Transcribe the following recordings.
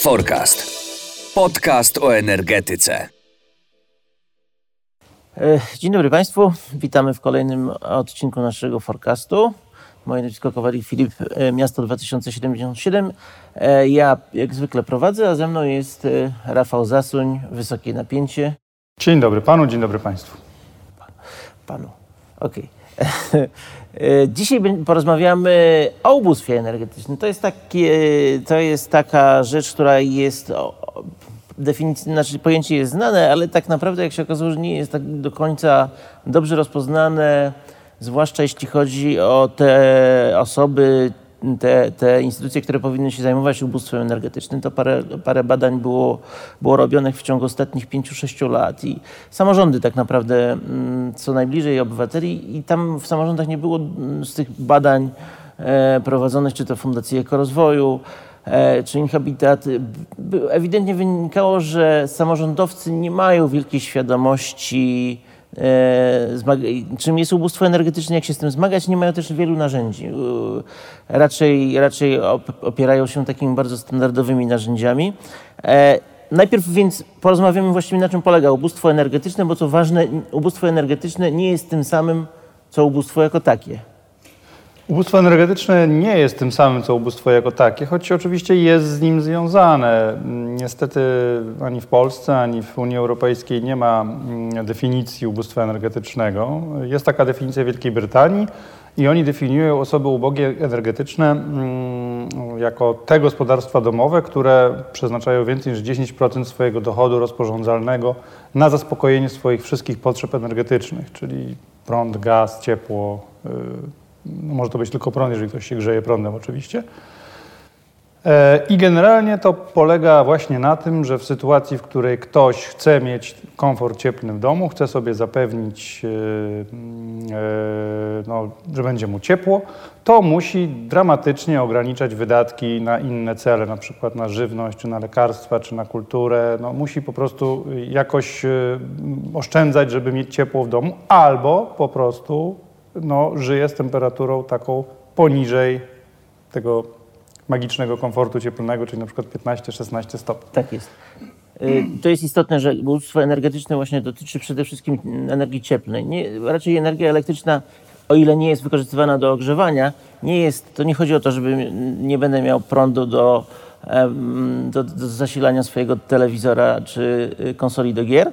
Forecast. Podcast o energetyce. E, Dzień dobry Państwu. Witamy w kolejnym odcinku naszego forecastu. Moje nazwisko Kowalik Filip, e, Miasto 2077. E, Ja jak zwykle prowadzę, a ze mną jest Rafał Zasuń, Wysokie Napięcie. Dzień dobry panu, dzień dobry państwu. Panu. Okej. E, Dzisiaj bę- porozmawiamy o ubóstwie energetycznym. To jest, takie, to jest taka rzecz, która jest definicji, znaczy pojęcie jest znane, ale tak naprawdę jak się okazuje, że nie jest tak do końca dobrze rozpoznane, zwłaszcza jeśli chodzi o te osoby, te, te instytucje, które powinny się zajmować ubóstwem energetycznym, to parę, parę badań było, było robionych w ciągu ostatnich 5-6 lat i samorządy tak naprawdę mm, co najbliżej obywateli i tam w samorządach nie było mm, z tych badań e, prowadzonych, czy to Fundacji Ekorozwoju, e, czy Inhabitat, ewidentnie wynikało, że samorządowcy nie mają wielkiej świadomości czym jest ubóstwo energetyczne, jak się z tym zmagać, nie mają też wielu narzędzi. E, Raczej, raczej op- opierają się takimi bardzo standardowymi narzędziami. E, Najpierw więc porozmawiamy właściwie na czym polega ubóstwo energetyczne, bo co ważne, ubóstwo energetyczne nie jest tym samym, co ubóstwo jako takie. Ubóstwo energetyczne nie jest tym samym, co ubóstwo jako takie, choć oczywiście jest z nim związane. Niestety ani w Polsce, ani w Unii Europejskiej nie ma mm, definicji ubóstwa energetycznego. Jest taka definicja w Wielkiej Brytanii i oni definiują osoby ubogie energetyczne mm, jako te gospodarstwa domowe, które przeznaczają więcej niż 10% swojego dochodu rozporządzalnego na zaspokojenie swoich wszystkich potrzeb energetycznych, czyli prąd, gaz, ciepło, y, no może to być tylko prąd, jeżeli ktoś się grzeje prądem oczywiście. E, I generalnie to polega właśnie na tym, że w sytuacji, w której ktoś chce mieć komfort cieplny w domu, chce sobie zapewnić, e, e, no, że będzie mu ciepło, to musi dramatycznie ograniczać wydatki na inne cele, na przykład na żywność, czy na lekarstwa, czy na kulturę. No, musi po prostu jakoś oszczędzać, żeby mieć ciepło w domu, albo po prostu no, żyje z temperaturą taką poniżej tego magicznego komfortu cieplnego, czyli na przykład 15-16 stopni. Tak jest. Y, To jest istotne, że ubóstwo energetyczne właśnie dotyczy przede wszystkim energii cieplnej. Nie, raczej energia elektryczna, o ile nie jest wykorzystywana do ogrzewania, nie jest, to nie chodzi o to, żeby nie będę miał prądu do, do, do zasilania swojego telewizora czy y, konsoli do gier,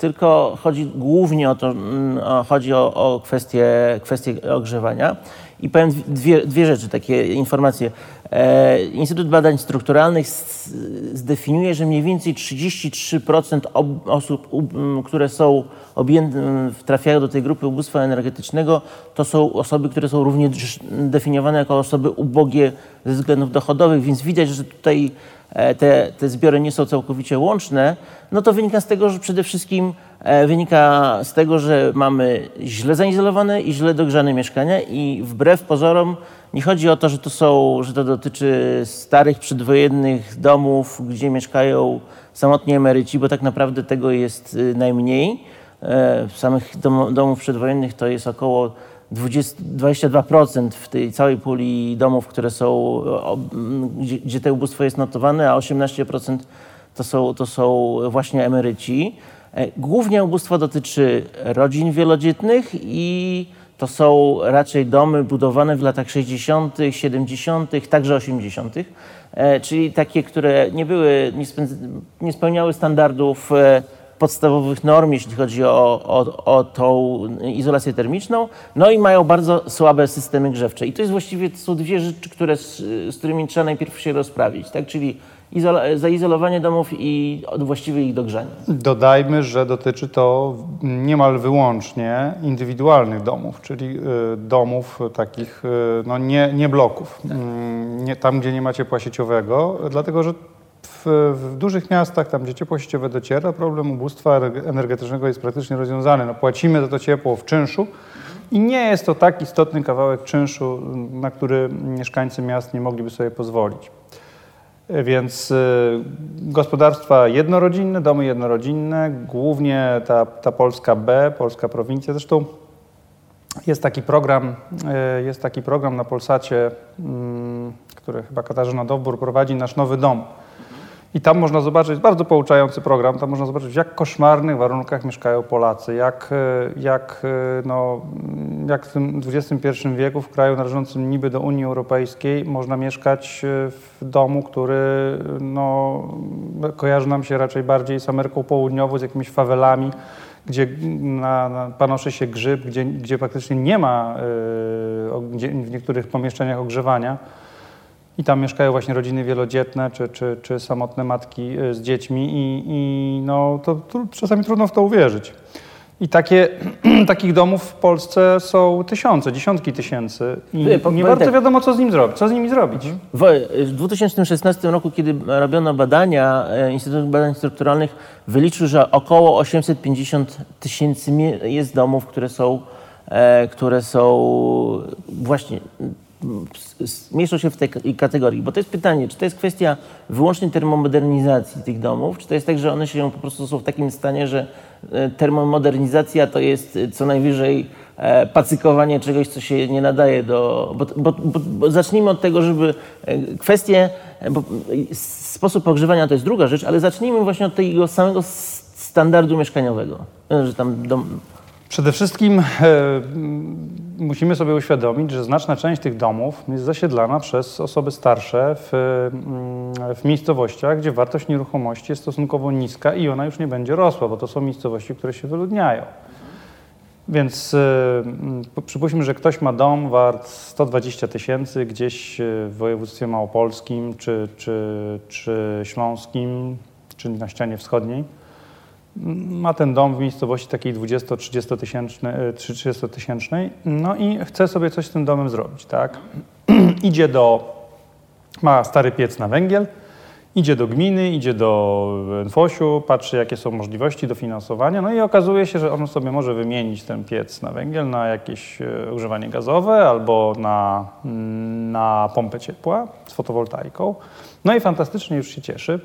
tylko chodzi głównie o to, mm, chodzi o, o kwestię, kwestię ogrzewania. I powiem dwie, dwie rzeczy, takie informacje. E, Instytut Badań Strukturalnych zdefiniuje, że mniej więcej 33% ob, osób, które są objęte, trafiają do tej grupy ubóstwa energetycznego, to są osoby, które są również definiowane jako osoby ubogie ze względów dochodowych, więc widać, że tutaj e, te, te zbiory nie są całkowicie łączne, no to wynika z tego, że przede wszystkim e, wynika z tego, że mamy źle zaizolowane i źle dogrzane mieszkania i wbrew pozorom nie chodzi o to, że to są, że to dotyczy starych, przedwojennych domów, gdzie mieszkają samotni emeryci, bo tak naprawdę tego jest y, najmniej. E, Samych dom, domów przedwojennych to jest około 20, 22% w tej całej puli domów, które są, gdzie, gdzie to ubóstwo jest notowane, a 18% to są, to są właśnie emeryci. E, Głównie ubóstwo dotyczy rodzin wielodzietnych i to są raczej domy budowane w latach 60., 70., także 80., e, czyli takie, które nie były, nie, spełniały standardów e, podstawowych norm, jeśli chodzi o, o, o tą izolację termiczną, no i mają bardzo słabe systemy grzewcze. I to jest właściwie to są dwie rzeczy, które, z, z którymi trzeba najpierw się rozprawić, tak? czyli zaizolowanie domów i właściwe ich dogrzanie. Dodajmy, że dotyczy to niemal wyłącznie indywidualnych domów, czyli y, domów takich, y, no nie, nie bloków, Mm, nie, tam gdzie nie ma ciepła sieciowego, dlatego że w, w dużych miastach, tam gdzie ciepło sieciowe dociera, problem ubóstwa ener- energetycznego jest praktycznie rozwiązany. No, płacimy za to ciepło w czynszu i nie jest to tak istotny kawałek czynszu, na który mieszkańcy miast nie mogliby sobie pozwolić. Więc y, gospodarstwa jednorodzinne, domy jednorodzinne, głównie ta, ta Polska B, polska prowincja. Zresztą Jest taki program, e, jest taki program na Polsacie, mm, który chyba Katarzyna Dowbór prowadzi, Nasz Nowy Dom. I tam można zobaczyć, bardzo pouczający program, tam można zobaczyć, w jak koszmarnych warunkach mieszkają Polacy, jak, e, jak, e, no, jak w tym XXI wieku w kraju należącym niby do Unii Europejskiej można mieszkać w domu, który no, kojarzy nam się raczej bardziej z Ameryką Południową, z jakimiś fawelami, gdzie na, na, panoszy się grzyb, gdzie, gdzie praktycznie nie ma y, gdzie, w niektórych pomieszczeniach ogrzewania. I tam mieszkają właśnie rodziny wielodzietne czy, czy, czy samotne matki y, z dziećmi i, i no, to, to, czasami trudno w to uwierzyć. I takie, takich domów w Polsce są tysiące, dziesiątki tysięcy i nie bardzo wiadomo, co z, nim zrobić, co z nimi zrobić. W 2016 roku, kiedy robiono badania, e, Instytut Badań Strukturalnych wyliczył, że około 850 tysięcy jest domów, które są, e, które są właśnie mieszczą się w tej kategorii. Bo to jest pytanie, czy to jest kwestia wyłącznie termomodernizacji tych domów, czy to jest tak, że one się po prostu są w takim stanie, że e, termomodernizacja to jest e, co najwyżej e, pacykowanie czegoś, co się nie nadaje do... Bo, bo, bo, bo zacznijmy od tego, żeby kwestie... Sposób ogrzewania to jest druga rzecz, ale zacznijmy właśnie od tego samego standardu mieszkaniowego. Że tam dom, Przede wszystkim e, musimy sobie uświadomić, że znaczna część tych domów jest zasiedlana przez osoby starsze w, mm, w miejscowościach, gdzie wartość nieruchomości jest stosunkowo niska i ona już nie będzie rosła, bo to są miejscowości, które się wyludniają. Więc e, przypuśćmy, że ktoś ma dom wart 120 tysięcy gdzieś w województwie małopolskim, czy, czy, czy śląskim, czy na ścianie wschodniej ma ten dom w miejscowości takiej 20-30 e, tysięcznej, no i chce sobie coś z tym domem zrobić, tak? idzie do, ma stary piec na węgiel, idzie do gminy, idzie do NFOŚ-u, patrzy jakie są możliwości dofinansowania, no i okazuje się, że on sobie może wymienić ten piec na węgiel na jakieś e, ogrzewanie gazowe albo na, na pompę ciepła z fotowoltaiką. No i fantastycznie już się cieszy.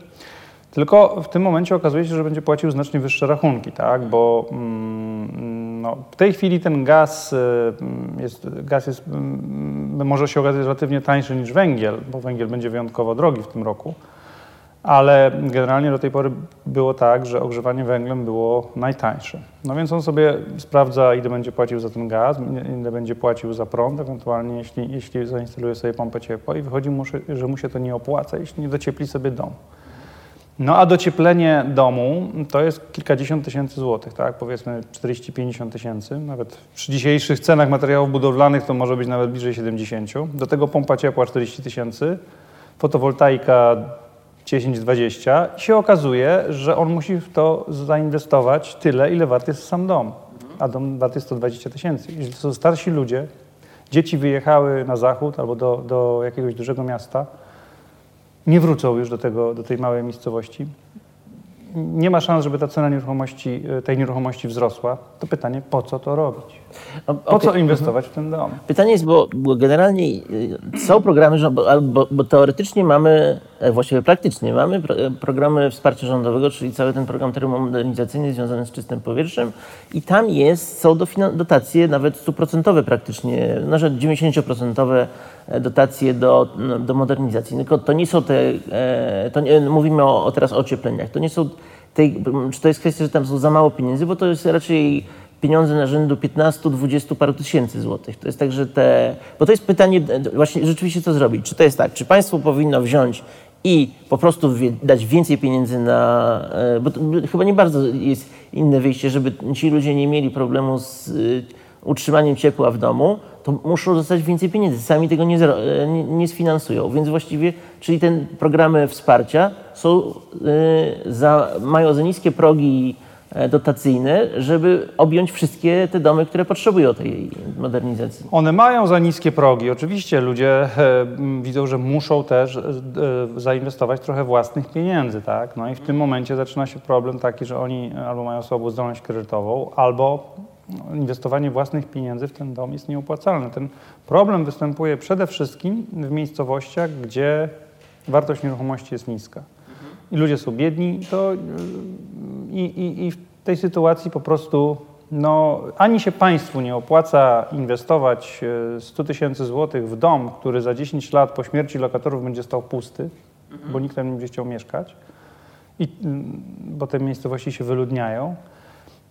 Tylko w tym momencie okazuje się, że będzie płacił znacznie wyższe rachunki, tak? bo mm, no, w tej chwili ten gaz y, jest, gaz jest, mm, może się okazać relatywnie tańszy niż węgiel, bo węgiel będzie wyjątkowo drogi w tym roku. Ale generalnie do tej pory było tak, że ogrzewanie węglem było najtańsze. No więc on sobie sprawdza, ile będzie płacił za ten gaz, ile będzie płacił za prąd, ewentualnie jeśli, jeśli zainstaluje sobie pompę ciepła i wychodzi mu, że mu się to nie opłaca, jeśli nie dociepli sobie dom. No a docieplenie domu to jest kilkadziesiąt tysięcy złotych, tak? Powiedzmy 40-50 tysięcy. Nawet przy dzisiejszych cenach materiałów budowlanych to może być nawet bliżej 70. Do tego pompa ciepła 40 tysięcy, fotowoltaika 10-20 i się okazuje, że on musi w to zainwestować tyle, ile wart jest sam dom. A dom wart jest 120 tysięcy. Jeśli to są starsi ludzie, dzieci wyjechały na zachód albo do, do jakiegoś dużego miasta, nie wrócą już do, tego, do tej małej miejscowości. Nie ma szans, żeby ta cena nieruchomości, e, tej nieruchomości wzrosła. To pytanie, po co to robić? No, po co inwestować w ten dom? Pytanie jest, bo, bo generalnie e, są programy, bo, bo, bo, teoretycznie mamy, e, właściwie praktycznie mamy programy wsparcia rządowego, czyli cały ten program termomodernizacyjny związany z czystym powietrzem i tam jest, są dotacje nawet stuprocentowe praktycznie, nawet 90% dotacje do, do modernizacji. Tylko to nie są te, to nie, mówimy o, teraz o ociepleniach, to nie są tej, czy to jest kwestia, że tam są za mało pieniędzy, bo to jest raczej pieniądze na rzędu 15, 20 paru tysięcy złotych. To jest tak, że te. Bo to jest pytanie, właśnie rzeczywiście co zrobić. Czy to jest tak, czy państwo powinno wziąć i po prostu dać więcej pieniędzy na. E, bo chyba nie bardzo jest inne wyjście, żeby ci ludzie nie mieli problemu z utrzymaniem ciepła w domu, to muszą dostać więcej pieniędzy. Sami tego nie, e, nie, nie sfinansują. Więc właściwie, czyli te programy wsparcia są, y, za, mają za niskie progi e, dotacyjne, żeby objąć wszystkie te domy, które potrzebują tej modernizacji. One mają za niskie progi. Oczywiście ludzie e, widzą, że muszą też e, zainwestować trochę własnych pieniędzy. Tak? No i w tym momencie zaczyna się problem taki, że oni albo mają słabą zdolność kredytową, albo inwestowanie własnych pieniędzy w ten dom jest nieopłacalne. Ten problem występuje przede wszystkim w miejscowościach, gdzie wartość nieruchomości jest niska. I ludzie są biedni, to i, i, i w tej sytuacji po prostu no, ani się państwu nie opłaca inwestować e, 100 tysięcy złotych w dom, który za 10 lat po śmierci lokatorów będzie stał pusty, bo nikt tam nie będzie chciał mieszkać, i, mm, bo te miejscowości się wyludniają.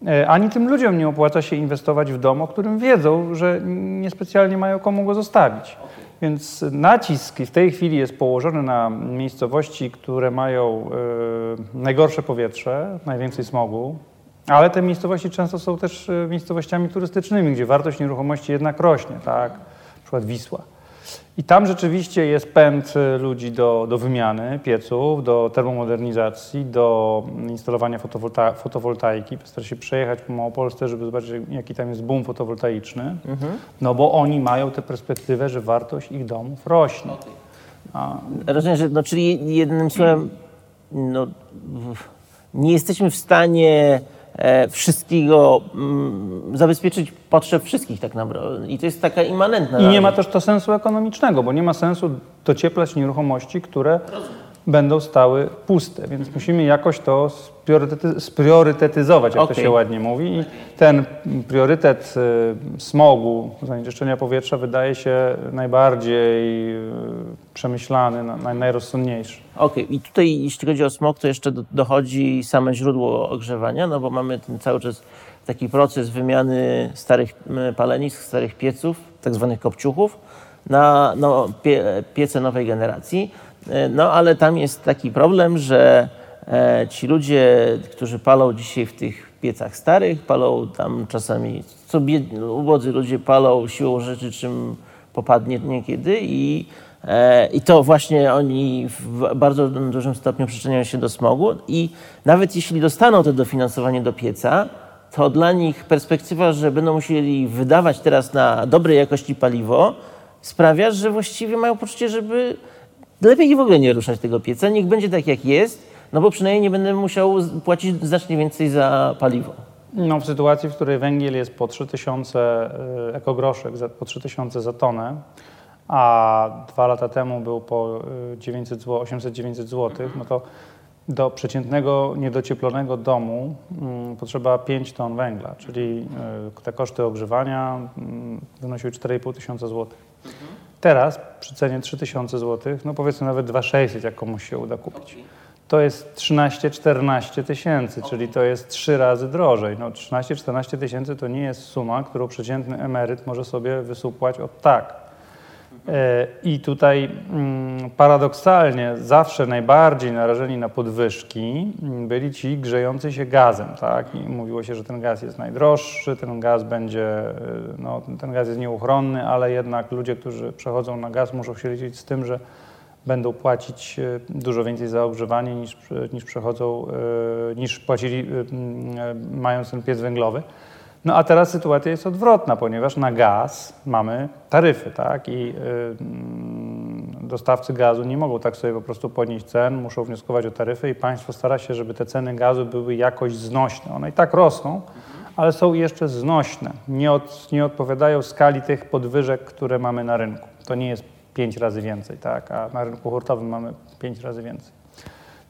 E, Ani tym ludziom nie opłaca się inwestować w dom, o którym wiedzą, że niespecjalnie mają komu go zostawić. Więc nacisk w tej chwili jest położony na miejscowości, które mają e, najgorsze powietrze, najwięcej smogu, ale te miejscowości często są też e, miejscowościami turystycznymi, gdzie wartość nieruchomości jednak rośnie, tak? Na przykład Wisła. I tam rzeczywiście jest pęd e, ludzi do, do wymiany pieców, do termomodernizacji, do instalowania fotowolta fotowoltaiki. Postarać się przejechać po Małopolsce, żeby zobaczyć, jaki tam jest boom fotowoltaiczny. No bo oni mają tę perspektywę, że wartość ich domów rośnie. A, Rozumiem, że no, czyli jednym słowem, no, nie jesteśmy w stanie wszystkiego mm, zabezpieczyć potrzeb wszystkich tak naprawdę. I to jest taka immanentna. I nie ma też to sensu ekonomicznego, bo nie ma sensu docieplać nieruchomości, które będą stały puste, więc musimy jakoś to spriorytety, spriorytetyzować, jak to Okej. się ładnie mówi. I ten priorytet y, smogu, zanieczyszczenia powietrza wydaje się najbardziej y, przemyślany, na- naj, najrozsądniejszy. Okej, i tutaj jeśli chodzi o smog, to jeszcze do, dochodzi same źródło ogrzewania, no bo mamy ten cały czas taki proces wymiany starych palenisk, starych pieców, tak zwanych kopciuchów, na no, pie, piece nowej generacji. E, No ale tam jest taki problem, że e, ci ludzie, którzy palą dzisiaj w tych piecach starych, palą tam czasami, co biedni, ubodzy ludzie palą siłą rzeczy, czym popadnie niekiedy i E, I to właśnie oni w bardzo dużym stopniu przyczyniają się do smogu i nawet jeśli dostaną to dofinansowanie do pieca, to dla nich perspektywa, że będą musieli wydawać teraz na dobrej jakości paliwo, sprawia, że właściwie mają poczucie, żeby lepiej w ogóle nie ruszać tego pieca, niech będzie tak jak jest, no bo przynajmniej nie będę musiał płacić znacznie więcej za paliwo. No, w sytuacji, w której węgiel jest po 3000 y, ekogroszek, po 3000 za tonę, a dwa lata temu był po y, 900 zł, 800-900 zł, no to do przeciętnego, niedocieplonego domu mm, potrzeba 5 ton węgla, czyli y, te koszty ogrzewania mm, wynosiły 4,5 tysiąca złotych. Teraz przy cenie 3000 zł, no powiedzmy nawet 2600, jak komuś się uda kupić. To jest 13-14 tysięcy, czyli to jest trzy razy drożej. No 13-14 tysięcy to nie jest suma, którą przeciętny emeryt może sobie wysupłać od tak. E, I tutaj mm, paradoksalnie zawsze najbardziej narażeni na podwyżki byli ci grzejący się gazem. Tak? I mówiło się, że ten gaz jest najdroższy, ten gaz będzie, y, no, ten gaz jest nieuchronny, ale jednak ludzie, którzy przechodzą na gaz muszą się liczyć z tym, że będą płacić y, dużo więcej za ogrzewanie niż, niż przechodzą, y, niż płacili y, y, mając ten piec węglowy. No a teraz sytuacja jest odwrotna, ponieważ na gaz mamy taryfy, tak? I y, mm, dostawcy gazu nie mogą tak sobie po prostu podnieść cen, muszą wnioskować o taryfy i państwo stara się, żeby te ceny gazu były jakoś znośne. One i tak rosną, ale są jeszcze znośne. Nie, od, nie odpowiadają skali tych podwyżek, które mamy na rynku. To nie jest pięć razy więcej, tak? A na rynku hurtowym mamy pięć razy więcej.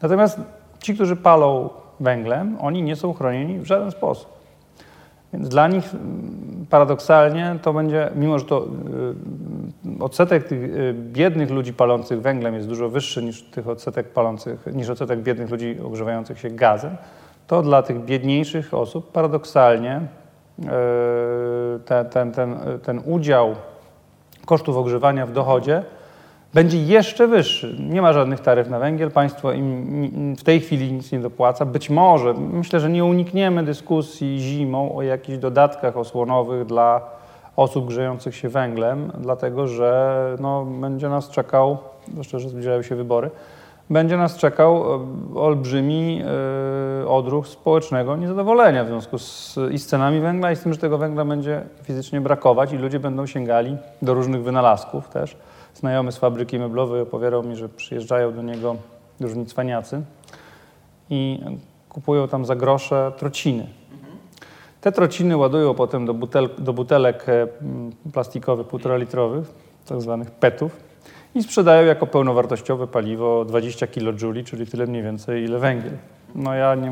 Natomiast ci, którzy palą węglem, oni nie są chronieni w żaden sposób. Więc dla nich mm, paradoksalnie to będzie, mimo że to y, odsetek tych y, biednych ludzi palących węglem jest dużo wyższy niż tych odsetek palących, niż odsetek biednych ludzi ogrzewających się gazem, to dla tych biedniejszych osób paradoksalnie y, ten, ten, ten, ten udział kosztów ogrzewania w dochodzie będzie jeszcze wyższy. Nie ma żadnych taryf na węgiel, państwo im w tej chwili nic nie dopłaca. Być może, myślę, że nie unikniemy dyskusji zimą o jakichś dodatkach osłonowych dla osób grzejących się węglem, dlatego że no, będzie nas czekał, zwłaszcza, że zbliżają się wybory, będzie nas czekał e, olbrzymi e, odruch społecznego niezadowolenia w związku z, i z cenami węgla i z tym, że tego węgla będzie fizycznie brakować i ludzie będą sięgali do różnych wynalazków też. Znajomy z fabryki meblowej opowiadał mi, że przyjeżdżają do niego różni cwaniacy i kupują tam za grosze trociny. Te trociny ładują potem do, butel, do butelek e, plastikowych, półtora litrowych, tak zwanych petów i sprzedają jako pełnowartościowe paliwo 20 kJ, czyli tyle mniej więcej ile węgiel. no ja nie,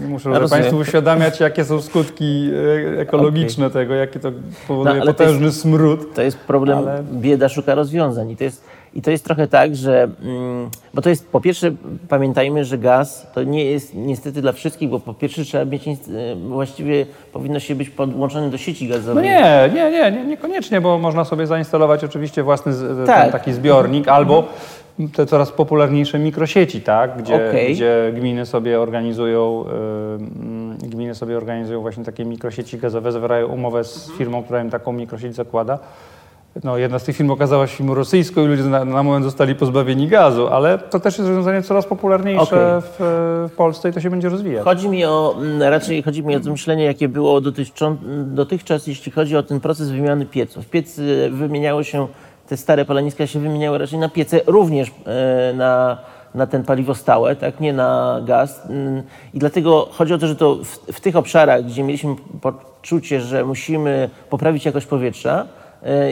nie muszę Ja. Państwu uświadamiać, jakie są skutki e, ekologiczne tego, jaki to powoduje No, ale to potężny smród. To jest problem, Ale- bieda szuka rozwiązań. I to jest, i to jest trochę tak, że. Mm, bo to jest, po pierwsze, pamiętajmy, że gaz to nie jest niestety dla wszystkich, bo po pierwsze trzeba mieć, e, właściwie powinno się być podłączony do sieci No gazowej. nie, nie, nie, nie, niekoniecznie, bo można sobie zainstalować oczywiście własny Tak. ten taki zbiornik albo te coraz popularniejsze mikrosieci, tak, gdzie, Okej. gdzie gminy sobie organizują, y, mm, gminy sobie organizują właśnie takie mikrosieci gazowe, zawierają umowę z firmą, która im taką mikrosieć zakłada. No, jedna z tych firm okazała się firmą rosyjską i ludzie na, na moment zostali pozbawieni gazu, ale to też jest rozwiązanie coraz popularniejsze Okej. w, w Polsce i to się będzie rozwijać. Chodzi mi o, mm, raczej chodzi mi o to myślenie, jakie było dotyczą, dotychczas, jeśli chodzi o ten proces wymiany pieców. Piecy wymieniało się, te stare paleniska się wymieniały raczej na piece, również e, na, na ten paliwo stałe, tak, nie na gaz. Mm, I dlatego chodzi o to, że to w, w tych obszarach, gdzie mieliśmy poczucie, że musimy poprawić jakość powietrza, e,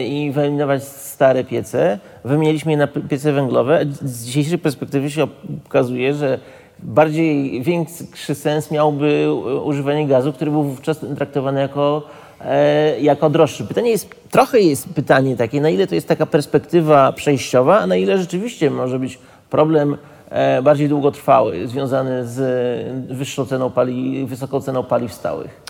i wyeliminować stare piece. Wymieniliśmy je na piece węglowe. Z dzisiejszej perspektywy się okazuje, że bardziej większy sens miałby używanie gazu, który był wówczas traktowany jako, e, jako droższy. Pytanie jest, trochę jest pytanie takie, na ile to jest taka perspektywa przejściowa, a na ile rzeczywiście może być problem e, bardziej długotrwały, związany z e, wyższą ceną pali, wysoką ceną paliw stałych.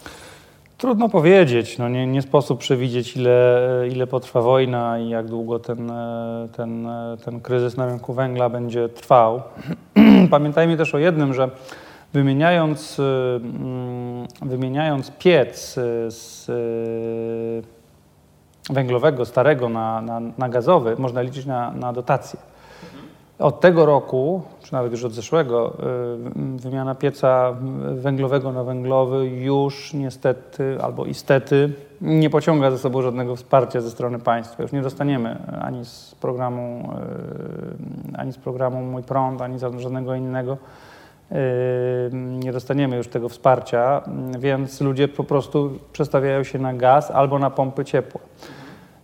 Trudno powiedzieć. No nie, nie sposób przewidzieć, ile, ile potrwa wojna i jak długo ten, e, ten, e, ten kryzys na rynku węgla będzie trwał. Pamiętajmy też o jednym, że wymieniając, e, mm, wymieniając piec z węglowego, starego na, na, na gazowy, można liczyć na, na dotacje. Od tego roku, czy nawet już od zeszłego, y, wymiana pieca węglowego na węglowy już niestety albo istety nie pociąga za sobą żadnego wsparcia ze strony państwa. Już nie dostaniemy ani z programu, y, ani z programu Mój Prąd, ani z żadnego innego. Y, Nie dostaniemy już tego wsparcia, więc ludzie po prostu przestawiają się na gaz albo na pompy ciepła.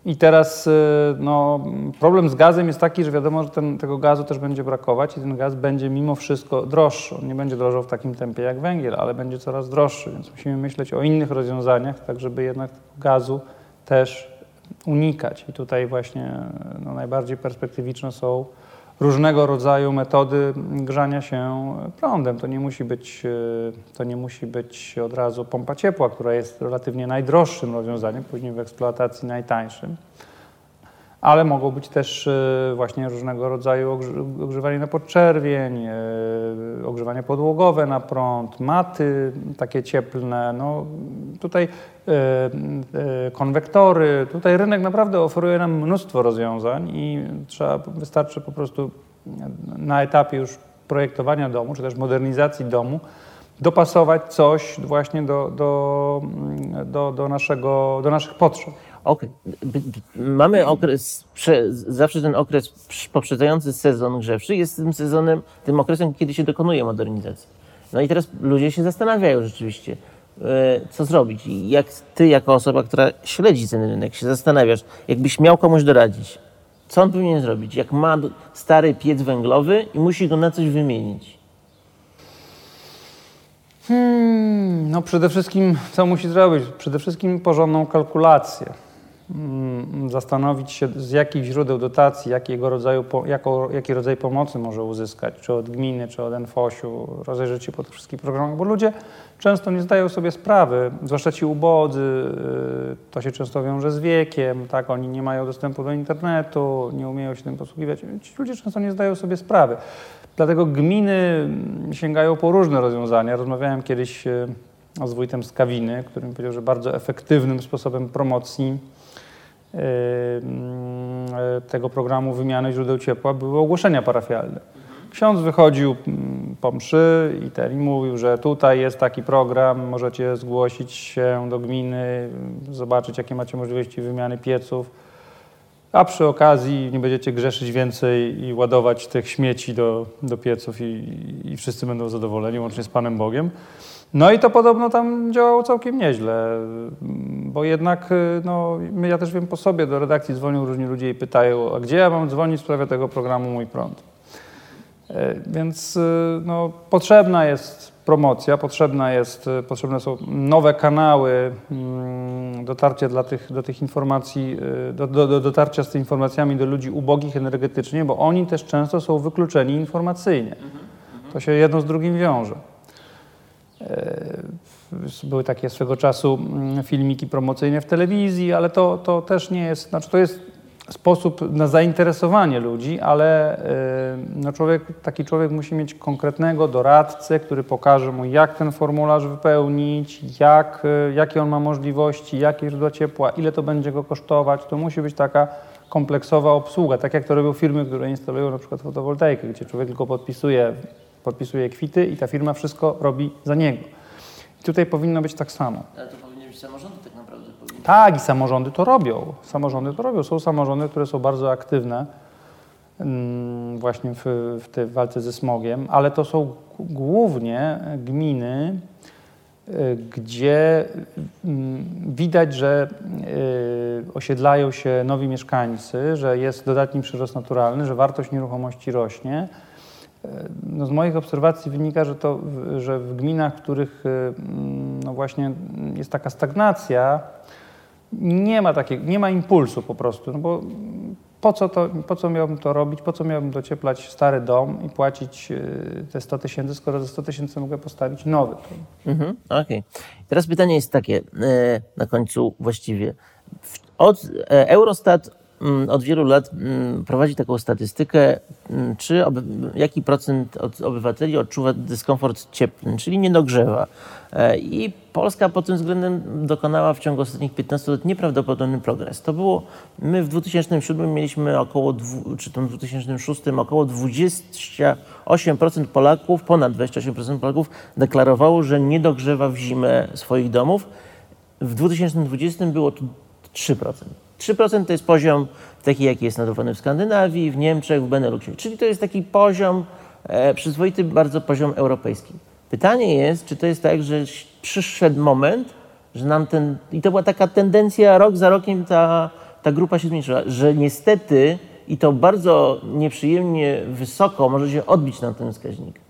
I teraz y, no, problem z gazem jest taki, że wiadomo, że ten, tego gazu też będzie brakować i ten gaz będzie mimo wszystko droższy. On nie będzie drożał w takim tempie jak węgiel, ale będzie coraz droższy, więc musimy myśleć o innych rozwiązaniach, tak żeby jednak gazu też unikać. I tutaj właśnie no, najbardziej perspektywiczne są różnego rodzaju metody grzania się prądem. To nie musi być, y, to nie musi być od razu pompa ciepła, która jest relatywnie najdroższym rozwiązaniem, później w eksploatacji najtańszym. Ale mogą być też y, właśnie różnego rodzaju ogrzewanie na podczerwień, y, ogrzewanie podłogowe na prąd, maty takie cieplne. No, tutaj y, konwektory. Tutaj rynek naprawdę oferuje nam mnóstwo rozwiązań i trzeba, wystarczy po prostu na etapie już projektowania domu, czy też modernizacji domu, dopasować coś właśnie do, do, do, do, naszego, do naszych potrzeb. B- Mamy okres, zawsze ten okres poprzedzający sezon grzewczy jest tym sezonem, tym okresem, kiedy się dokonuje modernizacji. No i teraz ludzie się zastanawiają rzeczywiście, e, co zrobić. I jak ty, jako osoba, która śledzi ten rynek, się zastanawiasz, jakbyś miał komuś doradzić, co on powinien zrobić, jak ma stary piec węglowy i musi go na coś wymienić. Hmm, no przede wszystkim, co musi zrobić? Przede wszystkim porządną kalkulację. Mm, Zastanowić się, z jakich źródeł dotacji, jakiego rodzaju, jako, jaki rodzaj pomocy może uzyskać, czy od gminy, czy od NFOŚ-u, rozejrzeć się po tych wszystkich programach, bo ludzie często nie zdają sobie sprawy, zwłaszcza ci ubodzy, y, to się często wiąże z wiekiem, tak, oni nie mają dostępu do internetu, nie umieją się tym posługiwać. Ci ludzie często nie zdają sobie sprawy. Dlatego gminy mm, sięgają po różne rozwiązania. Rozmawiałem kiedyś e, z wójtem z Kawiny, który powiedział, że bardzo efektywnym sposobem promocji e, mm, tego programu wymiany źródeł ciepła były ogłoszenia parafialne. Ksiądz wychodził mm, po mszy i ten mówił, że tutaj jest taki program, możecie zgłosić się do gminy, zobaczyć jakie macie możliwości wymiany pieców. A przy okazji nie będziecie grzeszyć więcej i ładować tych śmieci do, do pieców i, i wszyscy będą zadowoleni, łącznie z Panem Bogiem. No i to podobno tam działało całkiem nieźle, bo jednak, y, no, ja też wiem po sobie, do redakcji dzwonią różni ludzie i pytają, a gdzie ja mam dzwonić w sprawie tego programu Mój Prąd? E, Więc y, no, potrzebna jest promocja, potrzebna jest, y, potrzebne są nowe kanały mm, dotarcia dla tych, do tych informacji, do, do, do dotarcia z tymi informacjami do ludzi ubogich energetycznie, bo oni też często są wykluczeni informacyjnie. To się jedno z drugim wiąże. E, Były takie swego czasu mm, filmiki promocyjne w telewizji, ale to, to też nie jest, znaczy to jest sposób na zainteresowanie ludzi, ale y, no człowiek, taki człowiek musi mieć konkretnego doradcę, który pokaże mu, jak ten formularz wypełnić, jak, y, jakie on ma możliwości, jakie źródła ciepła, ile to będzie go kosztować. To musi być taka kompleksowa obsługa, tak jak to robią firmy, które instalują na przykład fotowoltaikę, gdzie człowiek tylko podpisuje, podpisuje kwity i ta firma wszystko robi za niego. I tutaj powinno być tak samo. Ale to powinien być samorząd tak naprawdę. Powinien. Tak, i samorządy to robią. Samorządy to robią. Są samorządy, które są bardzo aktywne mm, właśnie w, w tej walce ze smogiem, ale to są głównie gminy, y, gdzie mm, widać, że y, osiedlają się nowi mieszkańcy, że jest dodatni przyrost naturalny, że wartość nieruchomości rośnie. No z moich obserwacji wynika, że, to, że w gminach, w których y, mm, no właśnie jest taka stagnacja, nie ma takiego, nie ma impulsu po prostu, no bo po co, to, po co miałbym to robić, po co miałbym docieplać stary dom i płacić y, te 100 tysięcy, skoro za 100 tysięcy mogę postawić nowy. Mhm, Okej. Teraz pytanie jest takie, e, na końcu właściwie. Od, e, Eurostat od wielu lat mm, prowadzi taką statystykę, mm, czy jaki procent od obywateli odczuwa dyskomfort cieplny, czyli nie dogrzewa. E, I Polska pod tym względem dokonała w ciągu ostatnich 15 lat nieprawdopodobny progres. To było, my w 2007 mieliśmy około, czy tam w 2006 około 28% Polaków, ponad 28% Polaków deklarowało, że nie dogrzewa w zimę swoich domów. W 2020 było to 3%. 3% to jest poziom taki, jaki jest notowany w Skandynawii, w Niemczech, w Beneluxie. Czyli to jest taki poziom, e, przyzwoity bardzo poziom europejski. Pytanie jest, czy to jest tak, że przyszedł moment, że nam ten, i to była taka tendencja, rok za rokiem ta, ta grupa się zmniejszyła, że niestety i to bardzo nieprzyjemnie wysoko może się odbić na ten wskaźnik.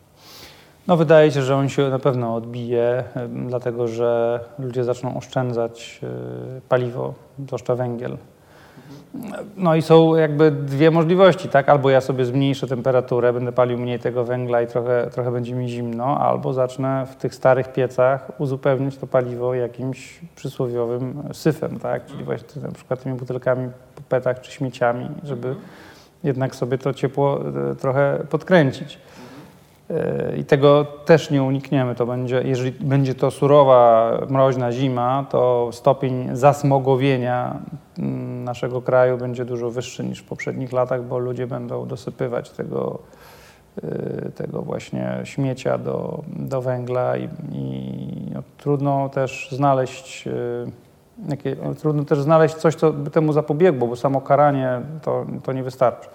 No wydaje się, że on się na pewno odbije, dlatego że ludzie zaczną oszczędzać y, paliwo, zwłaszcza węgiel. No i są jakby dwie możliwości, tak? Albo ja sobie zmniejszę temperaturę, będę palił mniej tego węgla i trochę, trochę będzie mi zimno, albo zacznę w tych starych piecach uzupełniać to paliwo jakimś przysłowiowym syfem, tak? Czyli właśnie na przykład tymi butelkami po petach czy śmieciami, żeby jednak sobie to ciepło y, trochę podkręcić. I tego też nie unikniemy. To będzie, jeżeli będzie to surowa, mroźna zima, to stopień zasmogowienia mm, naszego kraju będzie dużo wyższy niż w poprzednich latach, bo ludzie będą dosypywać tego, y, tego właśnie śmiecia do, do węgla i, i no, trudno też znaleźć y, jakie, no, trudno też znaleźć coś, co by temu zapobiegło, bo samo karanie to, to nie wystarczy.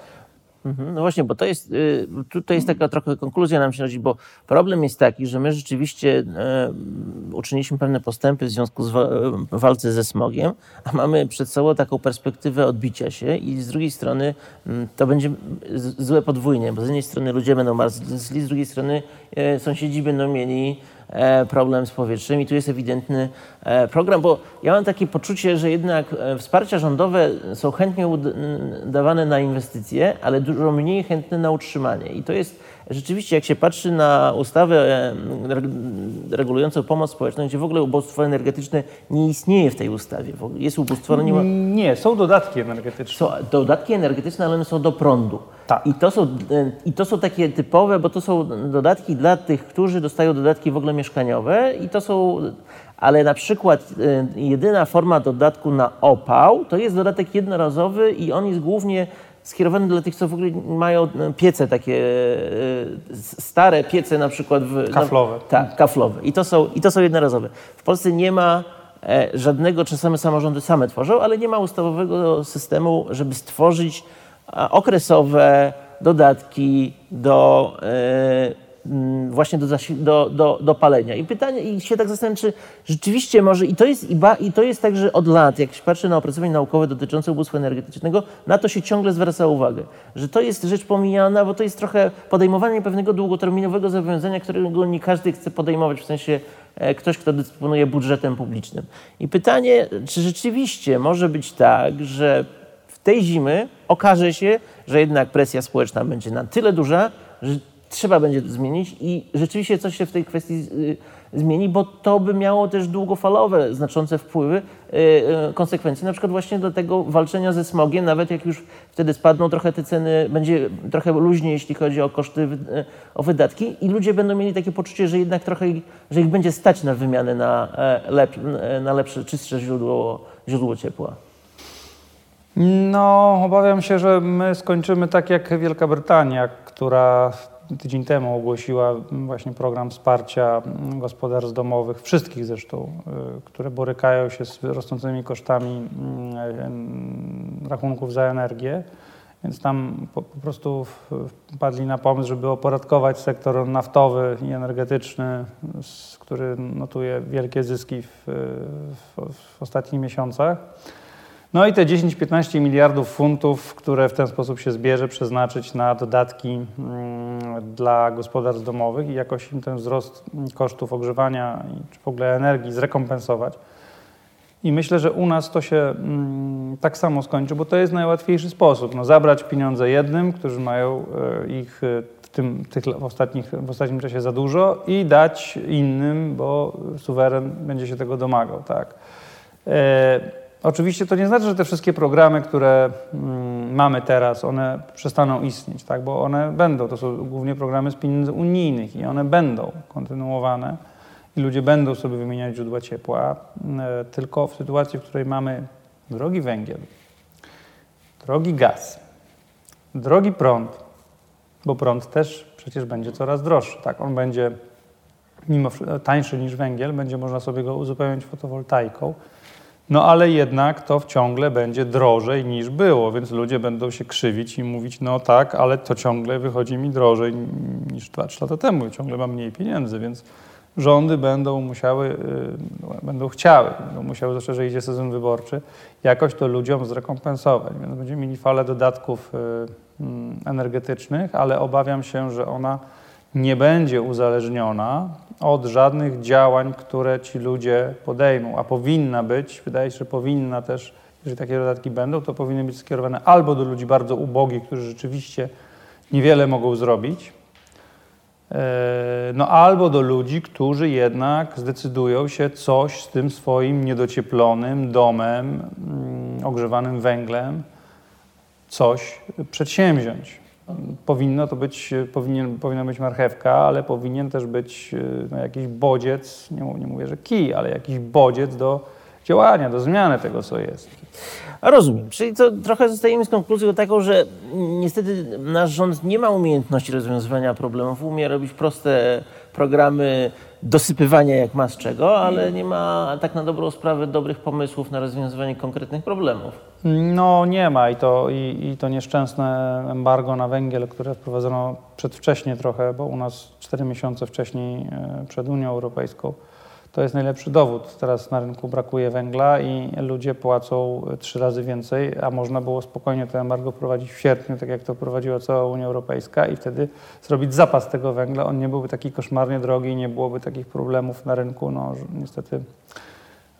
Mhm, No właśnie, bo to jest, y, tutaj jest taka trochę konkluzja nam się rodzi, bo problem jest taki, że my rzeczywiście e, uczyniliśmy pewne postępy w związku z w walce ze smogiem, a mamy przed sobą taką perspektywę odbicia się i z drugiej strony to będzie złe podwójnie, bo z jednej strony ludzie będą marzli, z drugiej strony e, sąsiedzi będą mieli e, problem z powietrzem i tu jest ewidentny e, program, bo ja mam takie poczucie, że jednak e, wsparcia rządowe są chętnie dawane na inwestycje, ale dużo mniej chętne na utrzymanie. I to jest rzeczywiście, jak się patrzy na ustawę reg- regulującą pomoc społeczną, gdzie w ogóle ubóstwo energetyczne nie istnieje w tej ustawie. Jest ubóstwo, ale nie ma... Nie, są dodatki energetyczne. Są dodatki energetyczne, ale one są do prądu. Tak. I, to są, e, I to są takie typowe, bo to są dodatki dla tych, którzy dostają dodatki w ogóle mieszkaniowe i to są, ale na przykład e, jedyna forma dodatku na opał to jest dodatek jednorazowy i on jest głównie skierowany dla tych, co w ogóle mają e, piece takie, e, stare piece na przykład. W, Kaflowe. No, tak, kaflowe. I to są, i to są jednorazowe. W Polsce nie ma e, żadnego, czasami samorządy same tworzą, ale nie ma ustawowego systemu, żeby stworzyć okresowe dodatki do, właśnie do, do, do, do palenia. I pytanie, i się tak zastanawiam, czy rzeczywiście może, i to jest, i, ba, i to jest tak, że od lat, jak się patrzy na opracowania naukowe dotyczące ubóstwa energetycznego, na to się ciągle zwraca uwagę, że to jest rzecz pomijana, bo to jest trochę podejmowanie pewnego długoterminowego zobowiązania, którego nie każdy chce podejmować, w sensie e, ktoś, kto dysponuje budżetem publicznym. I pytanie, czy rzeczywiście może być tak, że w tej zimy okaże się, że jednak presja społeczna będzie na tyle duża, że trzeba będzie to zmienić i rzeczywiście coś się w tej kwestii y, zmieni, bo to by miało też długofalowe, znaczące wpływy, y, y, konsekwencje, na przykład właśnie do tego walczenia ze smogiem, nawet jak już wtedy spadną trochę te ceny, będzie trochę luźniej, jeśli chodzi o koszty, o wydatki i ludzie będą mieli takie poczucie, że jednak trochę, że ich będzie stać na wymianę na, e, lep, na lepsze, czystsze źródło, źródło ciepła. No, obawiam się, że my skończymy tak jak Wielka Brytania, która tydzień temu ogłosiła właśnie program wsparcia gospodarstw domowych, wszystkich zresztą, y, które borykają się z rosnącymi kosztami y, rachunków za energię. Więc tam po, po prostu wpadli na pomysł, żeby opodatkować sektor naftowy i energetyczny, który notuje wielkie zyski w, w, w ostatnich miesiącach. No i te 10-15 miliardów funtów, które w ten sposób się zbierze, przeznaczyć na dodatki mm, dla gospodarstw domowych i jakoś im ten wzrost kosztów ogrzewania czy w ogóle energii zrekompensować. I myślę, że u nas to się mm, tak samo skończy, bo to jest najłatwiejszy sposób. No, zabrać pieniądze jednym, którzy mają e, ich e, w, tym, tych, w, ostatnich, w ostatnim czasie za dużo i dać innym, bo suweren będzie się tego domagał. Tak. Oczywiście to nie znaczy, że te wszystkie programy, które mm, mamy teraz, one przestaną istnieć, tak? bo one będą, to są głównie programy z pieniędzy unijnych i one będą kontynuowane i ludzie będą sobie wymieniać źródła ciepła, e, tylko w sytuacji, w której mamy drogi węgiel, drogi gaz, drogi prąd, bo prąd też przecież będzie coraz droższy, tak? On będzie mimo tańszy niż węgiel, będzie można sobie go uzupełniać fotowoltaiką, no ale jednak to ciągle będzie drożej niż było, więc ludzie będą się krzywić i mówić, no tak, ale to ciągle wychodzi mi drożej niż 2-3 lata temu, ciągle mam mniej pieniędzy, więc rządy będą musiały, y, będą chciały, będą musiały, zwłaszcza, że idzie sezon wyborczy, jakoś to ludziom zrekompensować. Więc będziemy mieli falę dodatków y, mm, energetycznych, ale obawiam się, że ona nie będzie uzależniona od żadnych działań, które ci ludzie podejmą, a powinna być, wydaje się, że powinna też, jeżeli takie dodatki będą, to powinny być skierowane albo do ludzi bardzo ubogich, którzy rzeczywiście niewiele mogą zrobić, e, no albo do ludzi, którzy jednak zdecydują się coś z tym swoim niedocieplonym domem, mm, ogrzewanym węglem, coś przedsięwziąć powinno to być, powinien, powinna być marchewka, ale powinien też być e, no, jakiś bodziec, nie, nie mówię, że kij, ale jakiś bodziec do działania, do zmiany tego, co jest. Rozumiem. Czyli to trochę zostajemy z konkluzją taką, że niestety nasz rząd nie ma umiejętności rozwiązywania problemów, umie robić proste programy dosypywania jak ma z czego, ale nie ma tak na dobrą sprawę dobrych pomysłów na rozwiązywanie konkretnych problemów. No nie ma i to, i, i to nieszczęsne embargo na węgiel, które wprowadzono przedwcześnie trochę, bo u nas 4 miesiące wcześniej e, przed Unią Europejską to jest najlepszy dowód. Teraz na rynku brakuje węgla i ludzie płacą trzy razy więcej, a można było spokojnie to embargo prowadzić w sierpniu, tak jak to prowadziła cała Unia Europejska i wtedy zrobić zapas tego węgla. On nie byłby taki koszmarnie drogi nie byłoby takich problemów na rynku. No, niestety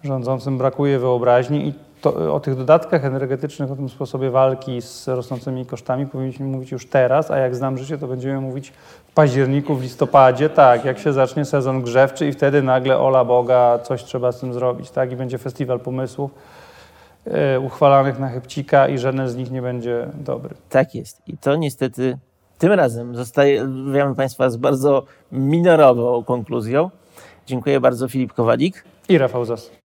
rządzącym brakuje wyobraźni i to, o tych dodatkach energetycznych, o tym sposobie walki z rosnącymi kosztami powinniśmy mówić już teraz, a jak znam życie, to będziemy mówić październiku, w listopadzie, tak, jak się zacznie sezon grzewczy i wtedy nagle ola Boga, coś trzeba z tym zrobić, tak, i będzie festiwal pomysłów e, uchwalanych na chybcika i żaden z nich nie będzie dobry. Tak jest. I to niestety tym razem zostawiamy Państwa z bardzo minorową konkluzją. Dziękuję bardzo Filip Kowalik i Rafał Zas.